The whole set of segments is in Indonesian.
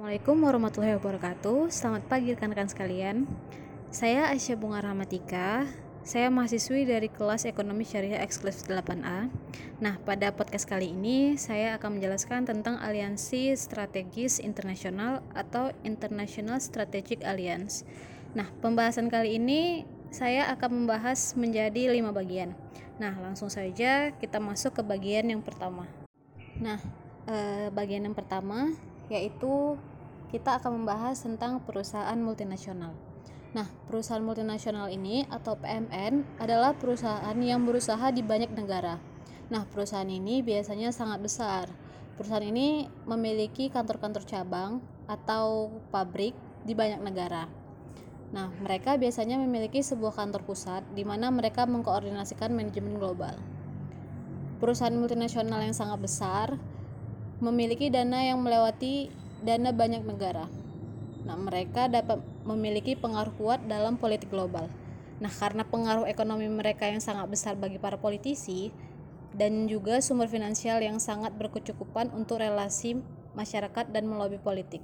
Assalamualaikum warahmatullahi wabarakatuh. Selamat pagi rekan-rekan sekalian. Saya Aisyah Bunga Rahmatika. Saya mahasiswi dari kelas Ekonomi Syariah Eksklusif 8A Nah, pada podcast kali ini Saya akan menjelaskan tentang aliansi strategis internasional Atau International Strategic Alliance. Nah, pembahasan kali ini Saya akan membahas menjadi lima bagian. Nah, langsung saja kita masuk ke bagian yang pertama. Nah, eh, bagian yang pertama yaitu kita akan membahas tentang perusahaan multinasional. Nah, perusahaan multinasional ini atau PMN adalah perusahaan yang berusaha di banyak negara. Nah, perusahaan ini biasanya sangat besar. Perusahaan ini memiliki kantor-kantor cabang atau pabrik di banyak negara. Nah, mereka biasanya memiliki sebuah kantor pusat di mana mereka mengkoordinasikan manajemen global. Perusahaan multinasional yang sangat besar memiliki dana yang melewati dana banyak negara. Nah, mereka dapat memiliki pengaruh kuat dalam politik global. Nah, karena pengaruh ekonomi mereka yang sangat besar bagi para politisi dan juga sumber finansial yang sangat berkecukupan untuk relasi masyarakat dan melobi politik.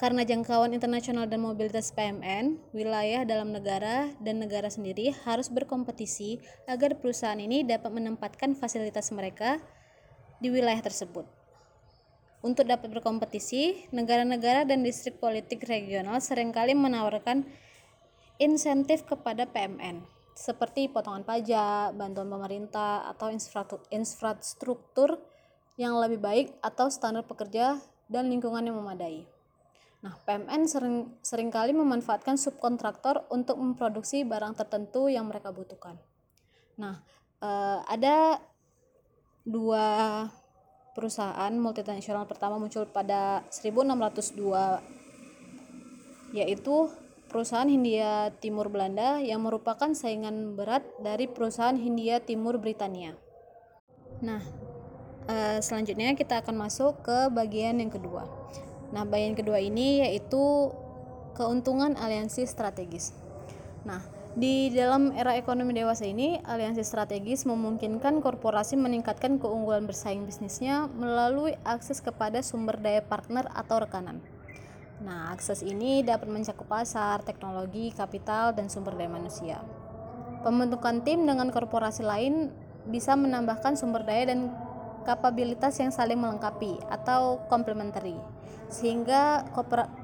Karena jangkauan internasional dan mobilitas PMN, wilayah dalam negara dan negara sendiri harus berkompetisi agar perusahaan ini dapat menempatkan fasilitas mereka di wilayah tersebut. Untuk dapat berkompetisi, negara-negara dan distrik politik regional sering kali menawarkan insentif kepada PMN, seperti potongan pajak, bantuan pemerintah, atau infrastruktur yang lebih baik atau standar pekerja dan lingkungan yang memadai. Nah, PMN sering sering kali memanfaatkan subkontraktor untuk memproduksi barang tertentu yang mereka butuhkan. Nah, eh, ada dua perusahaan multinasional pertama muncul pada 1602 yaitu perusahaan Hindia Timur Belanda yang merupakan saingan berat dari perusahaan Hindia Timur Britania. Nah, eh, selanjutnya kita akan masuk ke bagian yang kedua. Nah, bagian kedua ini yaitu keuntungan aliansi strategis. Nah, di dalam era ekonomi dewasa ini, aliansi strategis memungkinkan korporasi meningkatkan keunggulan bersaing bisnisnya melalui akses kepada sumber daya partner atau rekanan. Nah, akses ini dapat mencakup pasar, teknologi, kapital, dan sumber daya manusia. Pembentukan tim dengan korporasi lain bisa menambahkan sumber daya dan kapabilitas yang saling melengkapi atau complementary sehingga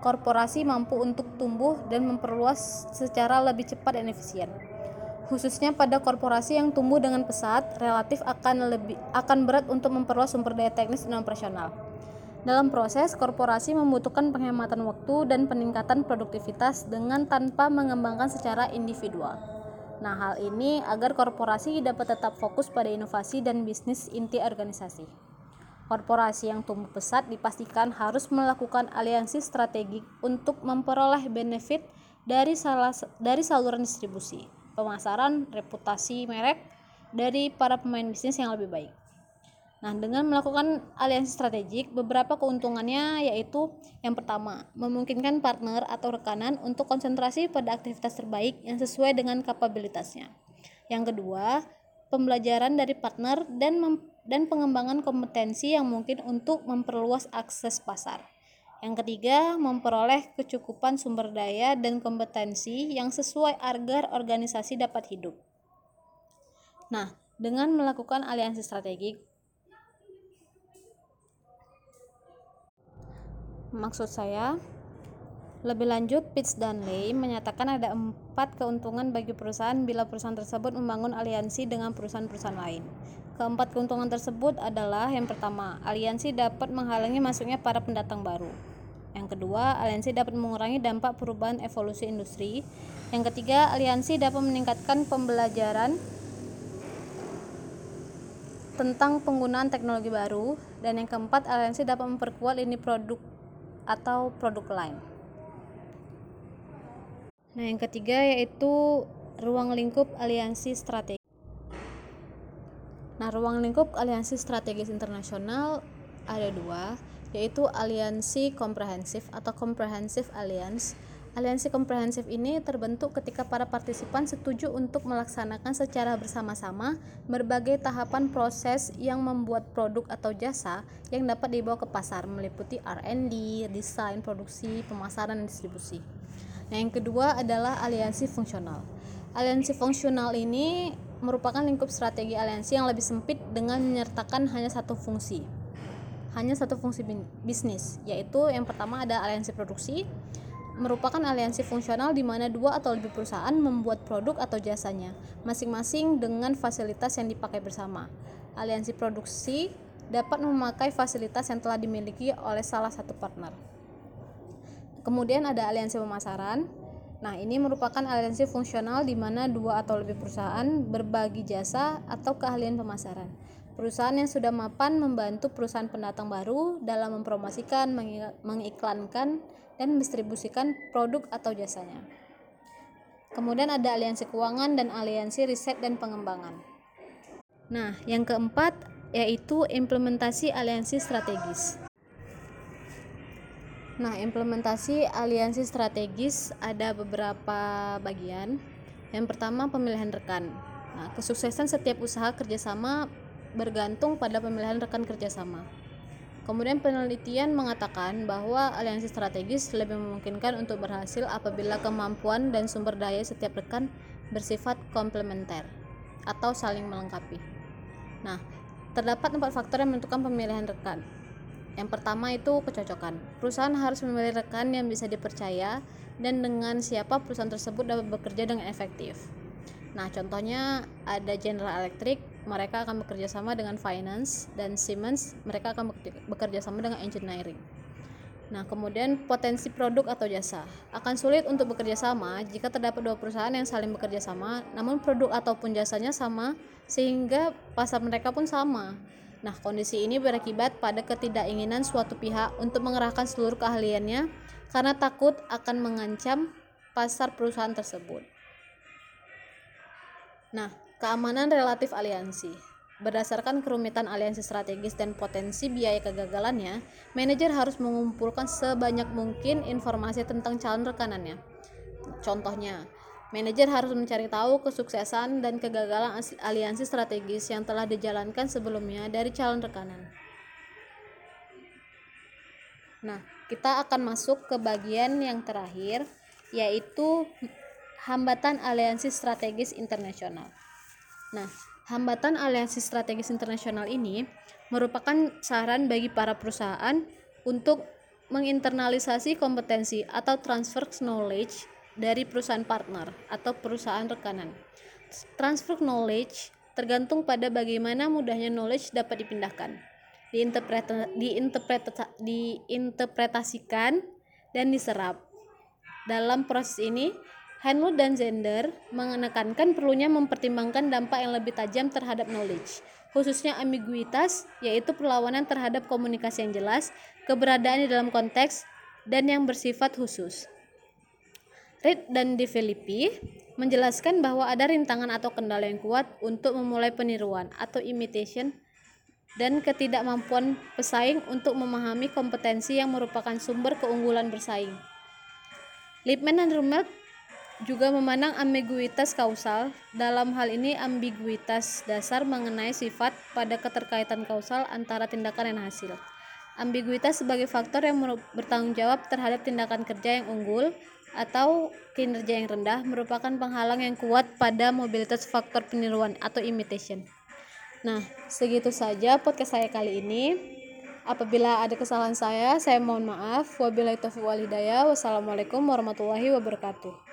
korporasi mampu untuk tumbuh dan memperluas secara lebih cepat dan efisien. Khususnya pada korporasi yang tumbuh dengan pesat, relatif akan lebih akan berat untuk memperluas sumber daya teknis dan operasional. Dalam proses, korporasi membutuhkan penghematan waktu dan peningkatan produktivitas dengan tanpa mengembangkan secara individual. Nah, hal ini agar korporasi dapat tetap fokus pada inovasi dan bisnis inti organisasi. Korporasi yang tumbuh pesat dipastikan harus melakukan aliansi strategik untuk memperoleh benefit dari salah dari saluran distribusi, pemasaran, reputasi merek dari para pemain bisnis yang lebih baik. Nah, dengan melakukan aliansi strategik, beberapa keuntungannya yaitu yang pertama, memungkinkan partner atau rekanan untuk konsentrasi pada aktivitas terbaik yang sesuai dengan kapabilitasnya. Yang kedua, pembelajaran dari partner dan dan pengembangan kompetensi yang mungkin untuk memperluas akses pasar. Yang ketiga, memperoleh kecukupan sumber daya dan kompetensi yang sesuai agar organisasi dapat hidup. Nah, dengan melakukan aliansi strategik, maksud saya, lebih lanjut, Pitts dan Lay menyatakan ada empat keuntungan bagi perusahaan bila perusahaan tersebut membangun aliansi dengan perusahaan-perusahaan lain. Keempat keuntungan tersebut adalah yang pertama, aliansi dapat menghalangi masuknya para pendatang baru. Yang kedua, aliansi dapat mengurangi dampak perubahan evolusi industri. Yang ketiga, aliansi dapat meningkatkan pembelajaran tentang penggunaan teknologi baru. Dan yang keempat, aliansi dapat memperkuat lini produk atau produk lain. Nah, yang ketiga yaitu ruang lingkup aliansi strategi. Nah, ruang lingkup aliansi strategis internasional ada dua, yaitu aliansi komprehensif atau comprehensive alliance Aliansi komprehensif ini terbentuk ketika para partisipan setuju untuk melaksanakan secara bersama-sama berbagai tahapan proses yang membuat produk atau jasa yang dapat dibawa ke pasar meliputi R&D, desain, produksi, pemasaran, dan distribusi. Nah, yang kedua adalah aliansi fungsional. Aliansi fungsional ini merupakan lingkup strategi aliansi yang lebih sempit dengan menyertakan hanya satu fungsi. Hanya satu fungsi bisnis, yaitu yang pertama ada aliansi produksi, merupakan aliansi fungsional di mana dua atau lebih perusahaan membuat produk atau jasanya, masing-masing dengan fasilitas yang dipakai bersama. Aliansi produksi dapat memakai fasilitas yang telah dimiliki oleh salah satu partner. Kemudian ada aliansi pemasaran. Nah, ini merupakan aliansi fungsional di mana dua atau lebih perusahaan berbagi jasa atau keahlian pemasaran. Perusahaan yang sudah mapan membantu perusahaan pendatang baru dalam mempromosikan, mengiklankan, dan mendistribusikan produk atau jasanya. Kemudian ada aliansi keuangan dan aliansi riset dan pengembangan. Nah, yang keempat yaitu implementasi aliansi strategis. Nah, implementasi aliansi strategis ada beberapa bagian. Yang pertama, pemilihan rekan. Nah, kesuksesan setiap usaha kerjasama bergantung pada pemilihan rekan kerjasama. Kemudian penelitian mengatakan bahwa aliansi strategis lebih memungkinkan untuk berhasil apabila kemampuan dan sumber daya setiap rekan bersifat komplementer atau saling melengkapi. Nah, terdapat empat faktor yang menentukan pemilihan rekan. Yang pertama itu kecocokan. Perusahaan harus memilih rekan yang bisa dipercaya dan dengan siapa perusahaan tersebut dapat bekerja dengan efektif. Nah, contohnya ada General Electric, mereka akan bekerja sama dengan finance dan Siemens, mereka akan bekerja sama dengan engineering. Nah, kemudian potensi produk atau jasa akan sulit untuk bekerja sama jika terdapat dua perusahaan yang saling bekerja sama, namun produk ataupun jasanya sama sehingga pasar mereka pun sama. Nah, kondisi ini berakibat pada ketidakinginan suatu pihak untuk mengerahkan seluruh keahliannya karena takut akan mengancam pasar perusahaan tersebut. Nah, keamanan relatif aliansi. Berdasarkan kerumitan aliansi strategis dan potensi biaya kegagalannya, manajer harus mengumpulkan sebanyak mungkin informasi tentang calon rekanannya. Contohnya, manajer harus mencari tahu kesuksesan dan kegagalan aliansi strategis yang telah dijalankan sebelumnya dari calon rekanan. Nah, kita akan masuk ke bagian yang terakhir, yaitu hambatan aliansi strategis internasional. Nah, hambatan aliansi strategis internasional ini merupakan saran bagi para perusahaan untuk menginternalisasi kompetensi atau transfer knowledge dari perusahaan partner atau perusahaan rekanan. Transfer knowledge tergantung pada bagaimana mudahnya knowledge dapat dipindahkan, diinterpreta, diinterpreta, diinterpretasikan, dan diserap. Dalam proses ini, Henry dan Zender menekankan perlunya mempertimbangkan dampak yang lebih tajam terhadap knowledge, khususnya ambiguitas, yaitu perlawanan terhadap komunikasi yang jelas, keberadaan di dalam konteks, dan yang bersifat khusus. Reed dan De Filippi menjelaskan bahwa ada rintangan atau kendala yang kuat untuk memulai peniruan atau imitation dan ketidakmampuan pesaing untuk memahami kompetensi yang merupakan sumber keunggulan bersaing. Lipman dan Rummel juga memandang ambiguitas kausal. Dalam hal ini ambiguitas dasar mengenai sifat pada keterkaitan kausal antara tindakan dan hasil. Ambiguitas sebagai faktor yang bertanggung jawab terhadap tindakan kerja yang unggul atau kinerja yang rendah merupakan penghalang yang kuat pada mobilitas faktor peniruan atau imitation. Nah, segitu saja podcast saya kali ini. Apabila ada kesalahan saya, saya mohon maaf. Wabillahi taufiq walhidayah. Wassalamualaikum warahmatullahi wabarakatuh.